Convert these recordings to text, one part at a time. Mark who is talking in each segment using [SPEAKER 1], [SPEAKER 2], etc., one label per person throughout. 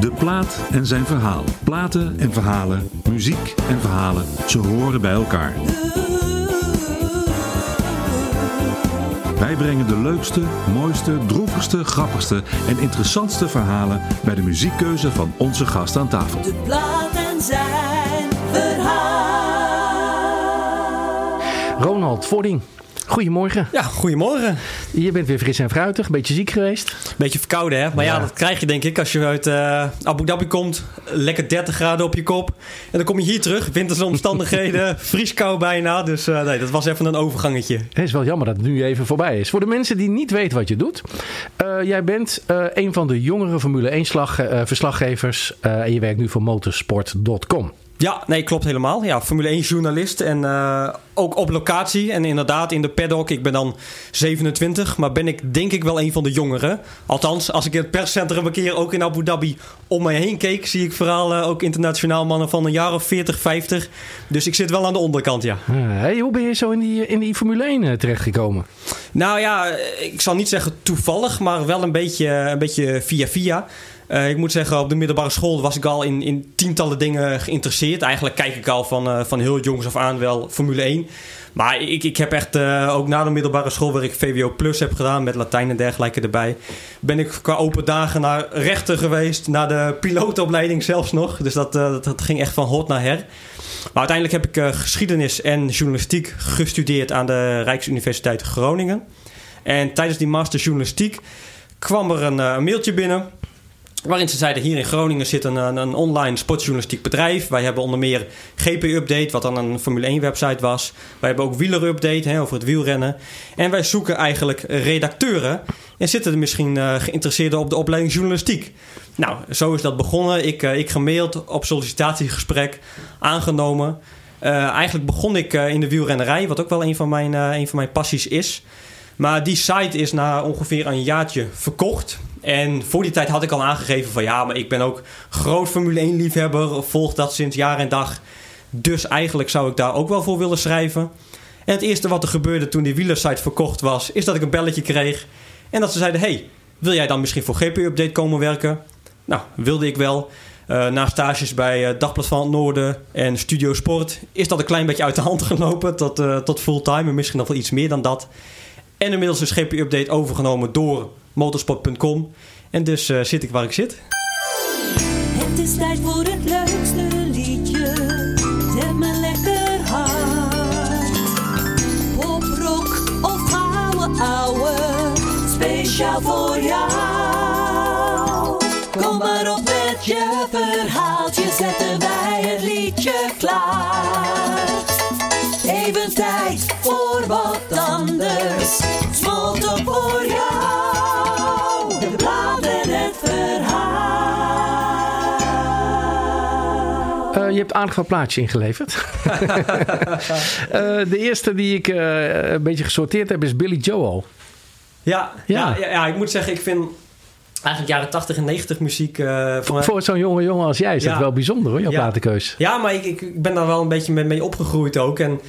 [SPEAKER 1] De plaat en zijn verhaal. Platen en verhalen, muziek en verhalen, ze horen bij elkaar. Wij brengen de leukste, mooiste, droevigste, grappigste en interessantste verhalen bij de muziekkeuze van onze gast aan tafel.
[SPEAKER 2] De plaat en zijn verhaal.
[SPEAKER 3] Ronald Vodding, goedemorgen.
[SPEAKER 4] Ja, goedemorgen.
[SPEAKER 3] Je bent weer fris en fruitig, een beetje ziek geweest.
[SPEAKER 4] Beetje verkouden, hè? Maar ja,
[SPEAKER 3] Ja.
[SPEAKER 4] dat krijg je denk ik als je uit eh, Abu Dhabi komt. Lekker 30 graden op je kop. En dan kom je hier terug, winterse omstandigheden, vrieskou bijna. Dus eh, nee, dat was even een overgangetje.
[SPEAKER 3] Het is wel jammer dat het nu even voorbij is. Voor de mensen die niet weten wat je doet. eh, jij bent een van de jongere Formule 1 slag, eh, verslaggevers. en je werkt nu voor motorsport.com.
[SPEAKER 4] Ja, nee, klopt helemaal. Ja, Formule 1 journalist en eh, ook op locatie. En inderdaad in de paddock, ik ben dan 27, maar ben ik denk ik wel een van de jongeren. Althans, als ik in het perscentrum een keer ook in Abu Dhabi om mij heen keek, zie ik vooral eh, ook internationaal mannen van een jaar of 40, 50. Dus ik zit wel aan de onderkant, ja.
[SPEAKER 3] Eh, hey, hoe ben je zo in die, in die Formule 1 eh, terechtgekomen?
[SPEAKER 4] Nou ja, ik zal niet zeggen toevallig, maar wel een beetje, een beetje via via. Eh, ik moet zeggen, op de middelbare school was ik al in, in tientallen dingen geïnteresseerd. Eigenlijk kijk ik al van, eh, van heel jongs af aan wel Formule 1. Maar ik, ik heb echt eh, ook na de middelbare school, waar ik VWO Plus heb gedaan met Latijn en dergelijke erbij, ben ik qua open dagen naar rechten geweest, naar de pilootopleiding zelfs nog. Dus dat, dat, ging echt van hot naar her. Maar uiteindelijk heb ik geschiedenis en journalistiek gestudeerd aan de Rijksuniversiteit Groningen. En tijdens die master journalistiek kwam er een mailtje binnen. Waarin ze zeiden: hier in Groningen zit een, een, online sportjournalistiek bedrijf. Wij hebben onder meer GP Update, wat dan een Formule 1 website was. Wij hebben ook Wieler Update hè, over het wielrennen. En wij zoeken eigenlijk redacteuren. En zitten er misschien eh, geïnteresseerden op de opleiding journalistiek. Nou, zo is dat begonnen. Ik, eh, ik gemaild op sollicitatiegesprek, aangenomen. Eh, eigenlijk begon ik in de wielrennerij, wat ook wel een van mijn, een van mijn passies is. Maar die site is na ongeveer een jaartje verkocht. En voor die tijd had ik al aangegeven van ja, maar ik ben ook groot Formule 1 liefhebber. Volg dat sinds jaar en dag. Dus eigenlijk zou ik daar ook wel voor willen schrijven. En het eerste wat er gebeurde toen die wielersite verkocht was, is dat ik een belletje kreeg. En dat ze zeiden, hey, wil jij dan misschien voor GP Update komen werken? Nou, wilde ik wel. Eh, na stages bij eh, Dagblad van het Noorden en Studio Sport is dat een klein beetje uit de hand gelopen tot, eh, tot fulltime en misschien nog wel iets meer dan dat. En inmiddels is GP Update overgenomen door motorsport.com. En dus eh, zit ik waar ik zit.
[SPEAKER 2] Het is tijd voor het leukste je
[SPEAKER 3] hebt aardig wat plaatjes ingeleverd. Eh, de eerste die ik eh, een beetje gesorteerd heb is Billy Joel.
[SPEAKER 4] Ja,
[SPEAKER 3] Ja.
[SPEAKER 4] ja. Ik moet zeggen, ik vind eigenlijk jaren 80 en 90 muziek eh, voor.
[SPEAKER 3] Voor zo'n jonge jongen als jij is dat
[SPEAKER 4] Ja.
[SPEAKER 3] wel bijzonder hoor, jouw
[SPEAKER 4] Ja.
[SPEAKER 3] platenkeus.
[SPEAKER 4] Ja, maar ik, ik, ik ben daar wel een beetje mee, mee opgegroeid ook. En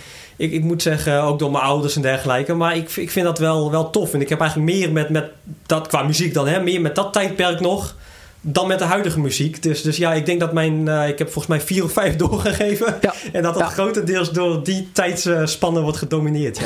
[SPEAKER 4] ik, ik moet zeggen, ook door mijn ouders en dergelijke. Maar ik, ik vind dat wel, wel tof. En ik heb eigenlijk meer met, met dat, qua muziek dan, hè, meer met dat tijdperk nog. Dan met de huidige muziek. Dus, dus ja, ik denk dat mijn. eh, ik heb volgens mij vier of vijf doorgegeven.
[SPEAKER 3] Ja.
[SPEAKER 4] En dat dat
[SPEAKER 3] Ja.
[SPEAKER 4] grotendeels door die tijdsspannen wordt gedomineerd. Ja.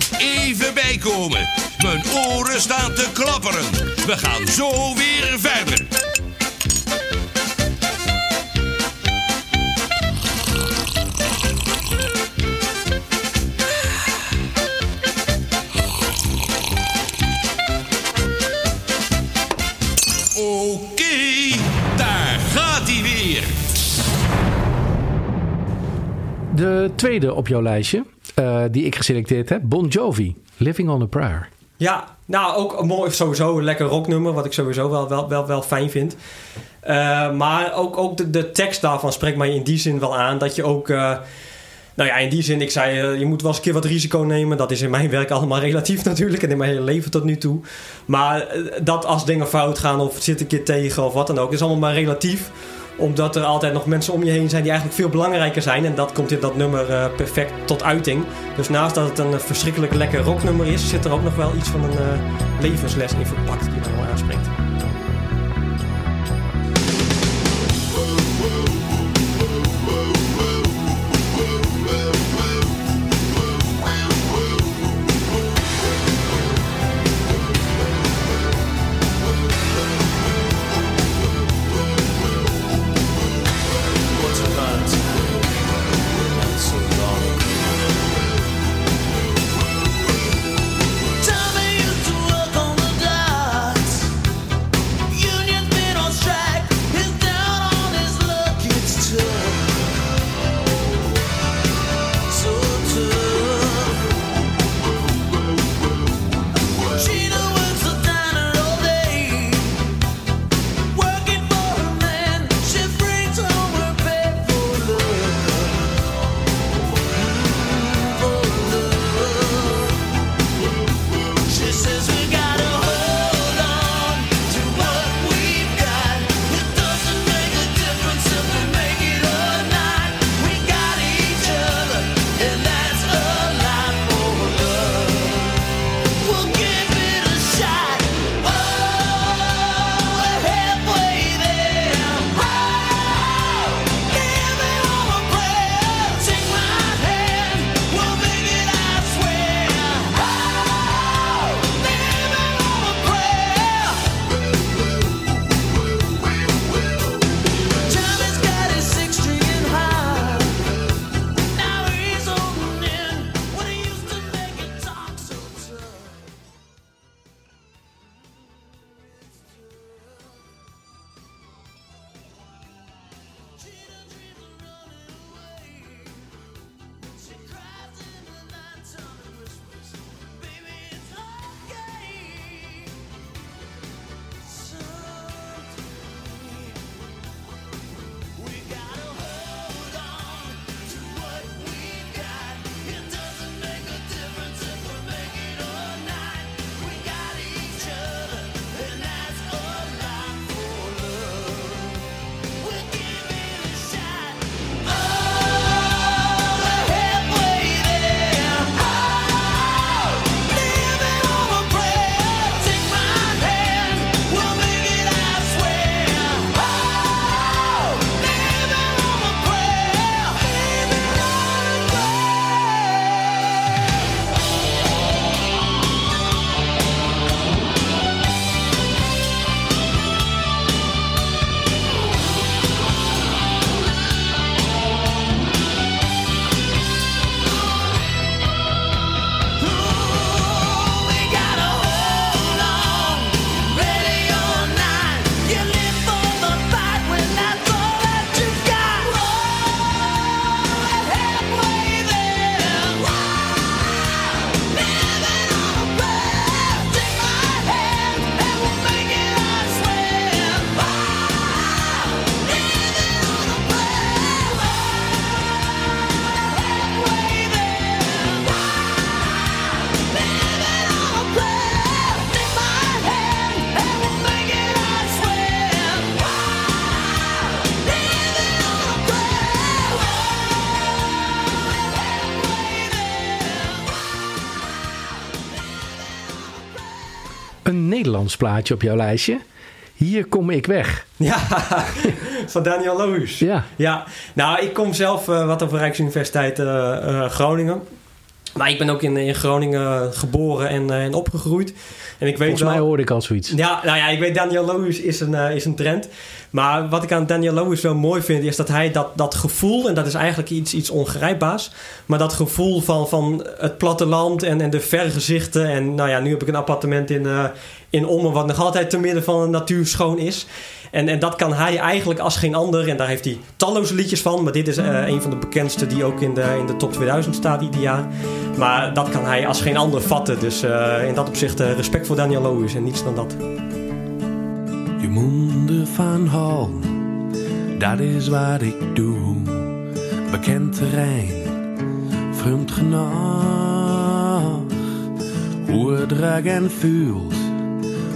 [SPEAKER 5] Even bijkomen. Mijn oren staan te klapperen. We gaan zo weer verder. Oké, daar gaat hij weer.
[SPEAKER 3] De tweede op jouw lijstje, eh, die ik geselecteerd heb, Bon Jovi, Living on a Prayer.
[SPEAKER 4] Ja, nou ook mooi, sowieso een lekker rocknummer, wat ik sowieso wel, wel, wel, fijn vind. Eh, maar ook, ook de, de tekst daarvan spreekt mij in die zin wel aan. Dat je ook, eh, nou ja, in die zin, ik zei, je moet wel eens een keer wat risico nemen. Dat is in mijn werk allemaal relatief natuurlijk en in mijn hele leven tot nu toe. Maar dat als dingen fout gaan of zit een keer tegen of wat dan ook, is allemaal maar relatief omdat er altijd nog mensen om je heen zijn die eigenlijk veel belangrijker zijn. En dat komt in dat nummer eh, perfect tot uiting. Dus naast dat het een eh, verschrikkelijk lekker rocknummer is, zit er ook nog wel iets van een eh, levensles in verpakt die me wel aanspreekt.
[SPEAKER 3] Nederlands plaatje op jouw lijstje. Hier kom ik weg.
[SPEAKER 4] Ja, van Daniel Lohuus.
[SPEAKER 3] Ja.
[SPEAKER 4] Ja, nou, ik kom zelf eh, wat over Rijksuniversiteit eh, eh, Groningen. Maar ik ben ook in, in Groningen geboren en, en opgegroeid. En ik weet
[SPEAKER 3] Volgens mij hoorde ik al zoiets.
[SPEAKER 4] Ja, nou ja, ik weet Daniel Lohuis is een, eh, is een trend. Maar wat ik aan Daniel Lohuis wel mooi vind, is dat hij dat, dat gevoel, en dat is eigenlijk iets, iets ongrijpbaars, maar dat gevoel van, van het platteland en, en de vergezichten. En nou ja, nu heb ik een appartement in, eh in Ommen, wat nog altijd te midden van de natuur schoon is. En, en dat kan hij eigenlijk als geen ander. En daar heeft hij talloze liedjes van. Maar dit is eh, een van de bekendste die ook in de, in de top 2000 staat ieder jaar. Maar dat kan hij als geen ander vatten. Dus in dat opzicht respect voor Daniel Lohuis en niets dan dat.
[SPEAKER 6] Je monden van Hal, dat is wat ik doe. Bekend terrein, vreemd genoeg. Hoe het ruikt en voelt,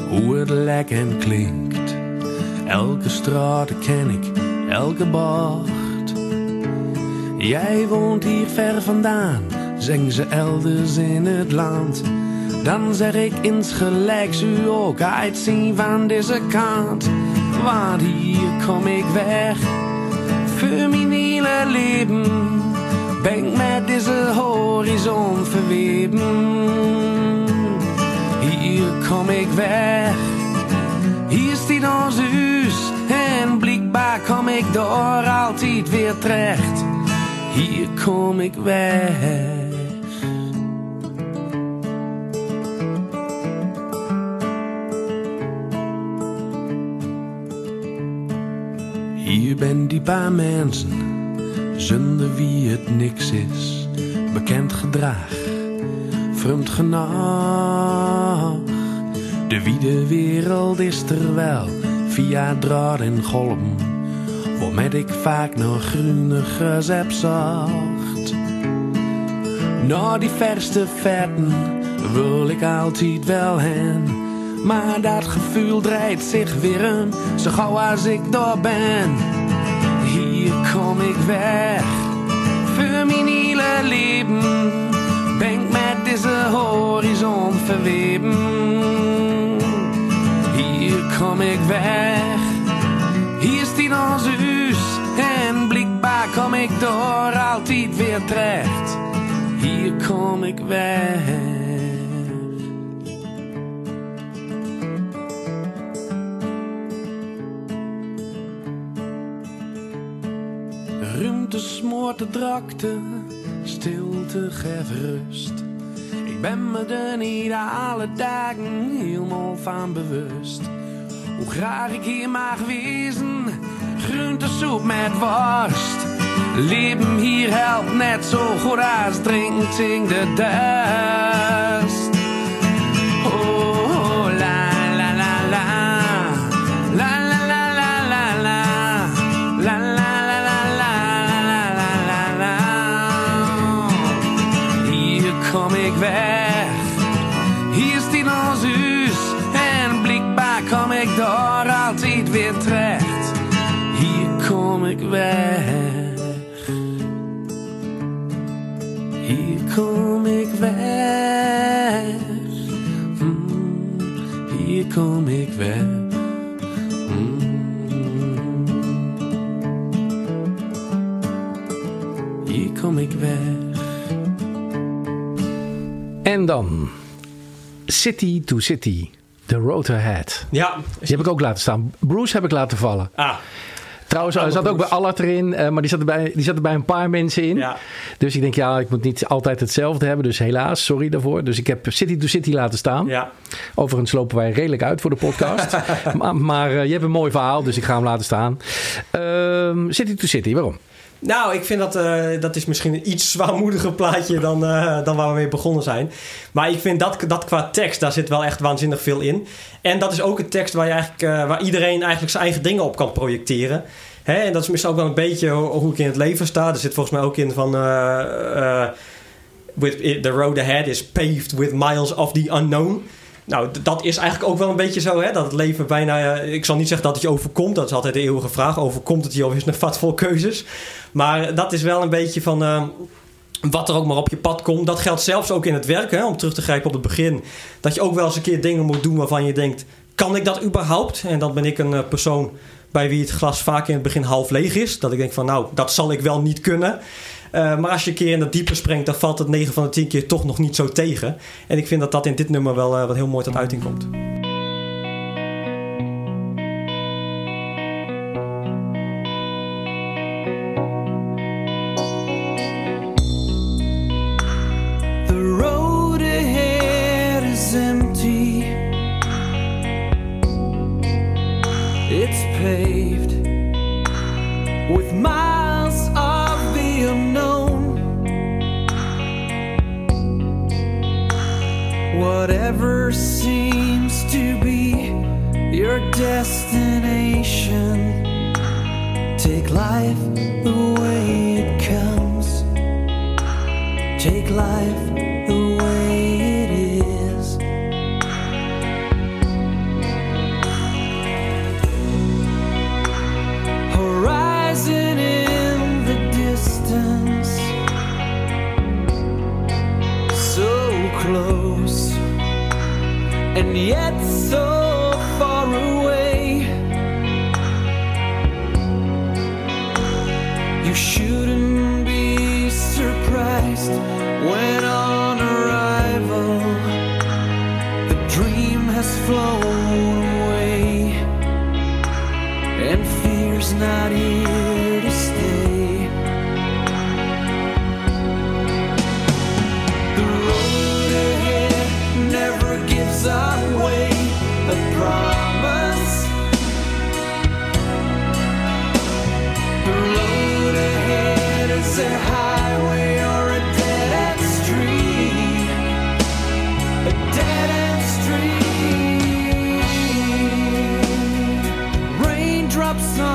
[SPEAKER 6] hoe het lijkt en klinkt. Elke straat ken ik, elke bocht. Jij woont hier ver vandaan, zingen ze elders in het land. Dan zeg ik insgelijks u ook uitzien van deze kant. Want hier kom ik weg, voor mijn hele leven. Ben ik met deze horizon verweven. Hier kom ik weg, hier staat ons huis. En blijkbaar kom ik door altijd weer terecht. Hier kom ik weg. Ben die paar mensen, zonder wie het niks is. Bekend gedrag, vreemd genoeg. De wiede wereld is er wel, via draad en golven. Waarmet ik vaak nog groenigers heb. Naar die verste vetten wil ik altijd wel heen. Maar dat gevoel draait zich weer om, zo gauw als ik daar ben. Kom ik weg, voor mijn hele leven. Ben ik met deze horizon verweven. Hier kom ik weg, hier staat ons huis. En blijkbaar kom ik door altijd weer terecht. Hier kom ik weg. De drakte, stilte geeft rust. Ik ben me er niet alle dagen helemaal van bewust. Hoe graag ik hier mag wezen, groentesoep met worst. Leven hier helpt net zo goed als drinken de dust. Weg. Hier staat ons huis. En blijkbaar kom ik door altijd weer terecht. Hier kom ik weg. Hier kom ik weg. Mm, hier kom ik weg. Mm. Hier kom ik weg.
[SPEAKER 3] En dan City to City, The Road Ahead.
[SPEAKER 4] Ja,
[SPEAKER 3] Die heb ik ook laten staan. Bruce heb ik laten vallen.
[SPEAKER 4] ah,
[SPEAKER 3] Trouwens, hij zat ook bij Allard erin, eh, maar die zat, er bij, die zat er bij een paar mensen in.
[SPEAKER 4] Ja.
[SPEAKER 3] Dus ik denk, ja, ik moet niet altijd hetzelfde hebben. Dus helaas, sorry daarvoor. Dus ik heb City to City laten staan.
[SPEAKER 4] ja.
[SPEAKER 3] Overigens lopen wij redelijk uit voor de podcast. maar maar eh, je hebt een mooi verhaal, dus ik ga hem laten staan. Ehm, City to City, waarom?
[SPEAKER 4] Nou, ik vind dat, eh, dat is misschien een iets zwaarmoediger plaatje dan, eh, dan waar we mee begonnen zijn. Maar ik vind dat, dat qua tekst, daar zit wel echt waanzinnig veel in. En dat is ook een tekst waar, je eigenlijk, eh, waar iedereen eigenlijk zijn eigen dingen op kan projecteren. Hè? En dat is misschien ook wel een beetje hoe, ik in het leven sta. Er zit volgens mij ook in van... with, the road ahead is paved with miles of the unknown. Nou, dat is eigenlijk ook wel een beetje zo, hè? Dat het leven bijna... eh, ik zal niet zeggen dat het je overkomt. Dat is altijd de eeuwige vraag. Overkomt het je of is het een vat vol keuzes? Maar dat is wel een beetje van... eh, wat er ook maar op je pad komt. Dat geldt zelfs ook in het werk, hè, om terug te grijpen op het begin. Dat je ook wel eens een keer dingen moet doen waarvan je denkt... kan ik dat überhaupt? En dan ben ik een eh, persoon bij wie het glas vaak in het begin half leeg is. Dat ik denk van, nou, dat zal ik wel niet kunnen. Eh, maar als je een keer in dat diepe springt... dan valt het 9 van de 10 keer toch nog niet zo tegen. En ik vind dat dat in dit nummer wel eh, wat heel mooi tot uiting komt.
[SPEAKER 7] It's paved with miles Whatever seems to be your destination, take life the way it comes. Take life yet so far away. You shouldn't be surprised when on arrival the dream has flown away and fear's not here Raindrops on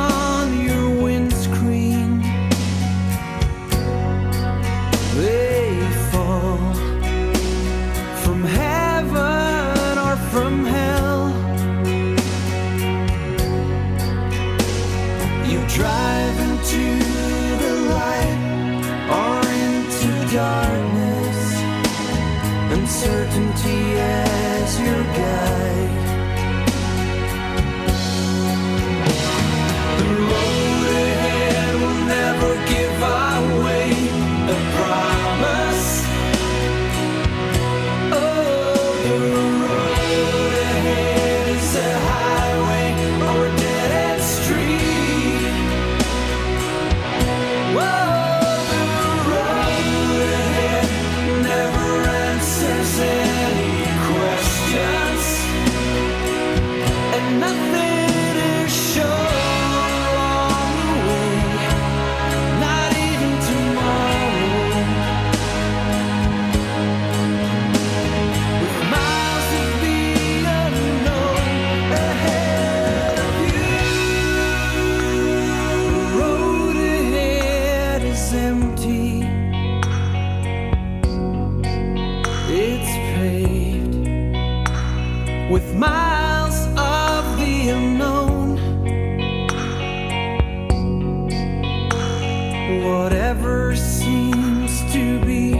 [SPEAKER 7] Whatever seems to be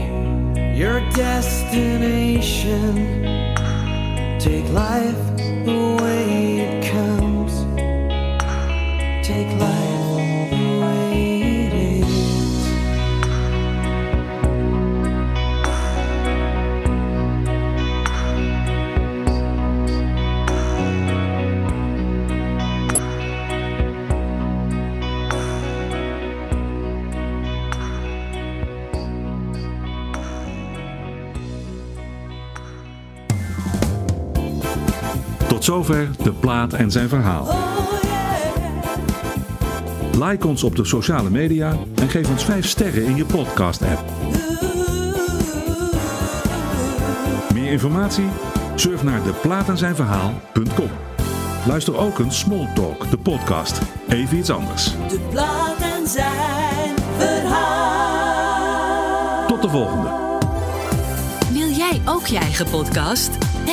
[SPEAKER 7] your destination, take life
[SPEAKER 1] zover de plaat en zijn verhaal. Like ons op de sociale media en geef ons 5 sterren in je podcast-app. Meer informatie? Surf naar deplaatenzijnverhaal.com. Luister ook een Small Talk, de podcast. Even iets anders.
[SPEAKER 2] De plaat en zijn verhaal.
[SPEAKER 1] Tot de volgende.
[SPEAKER 8] Wil jij ook je eigen podcast?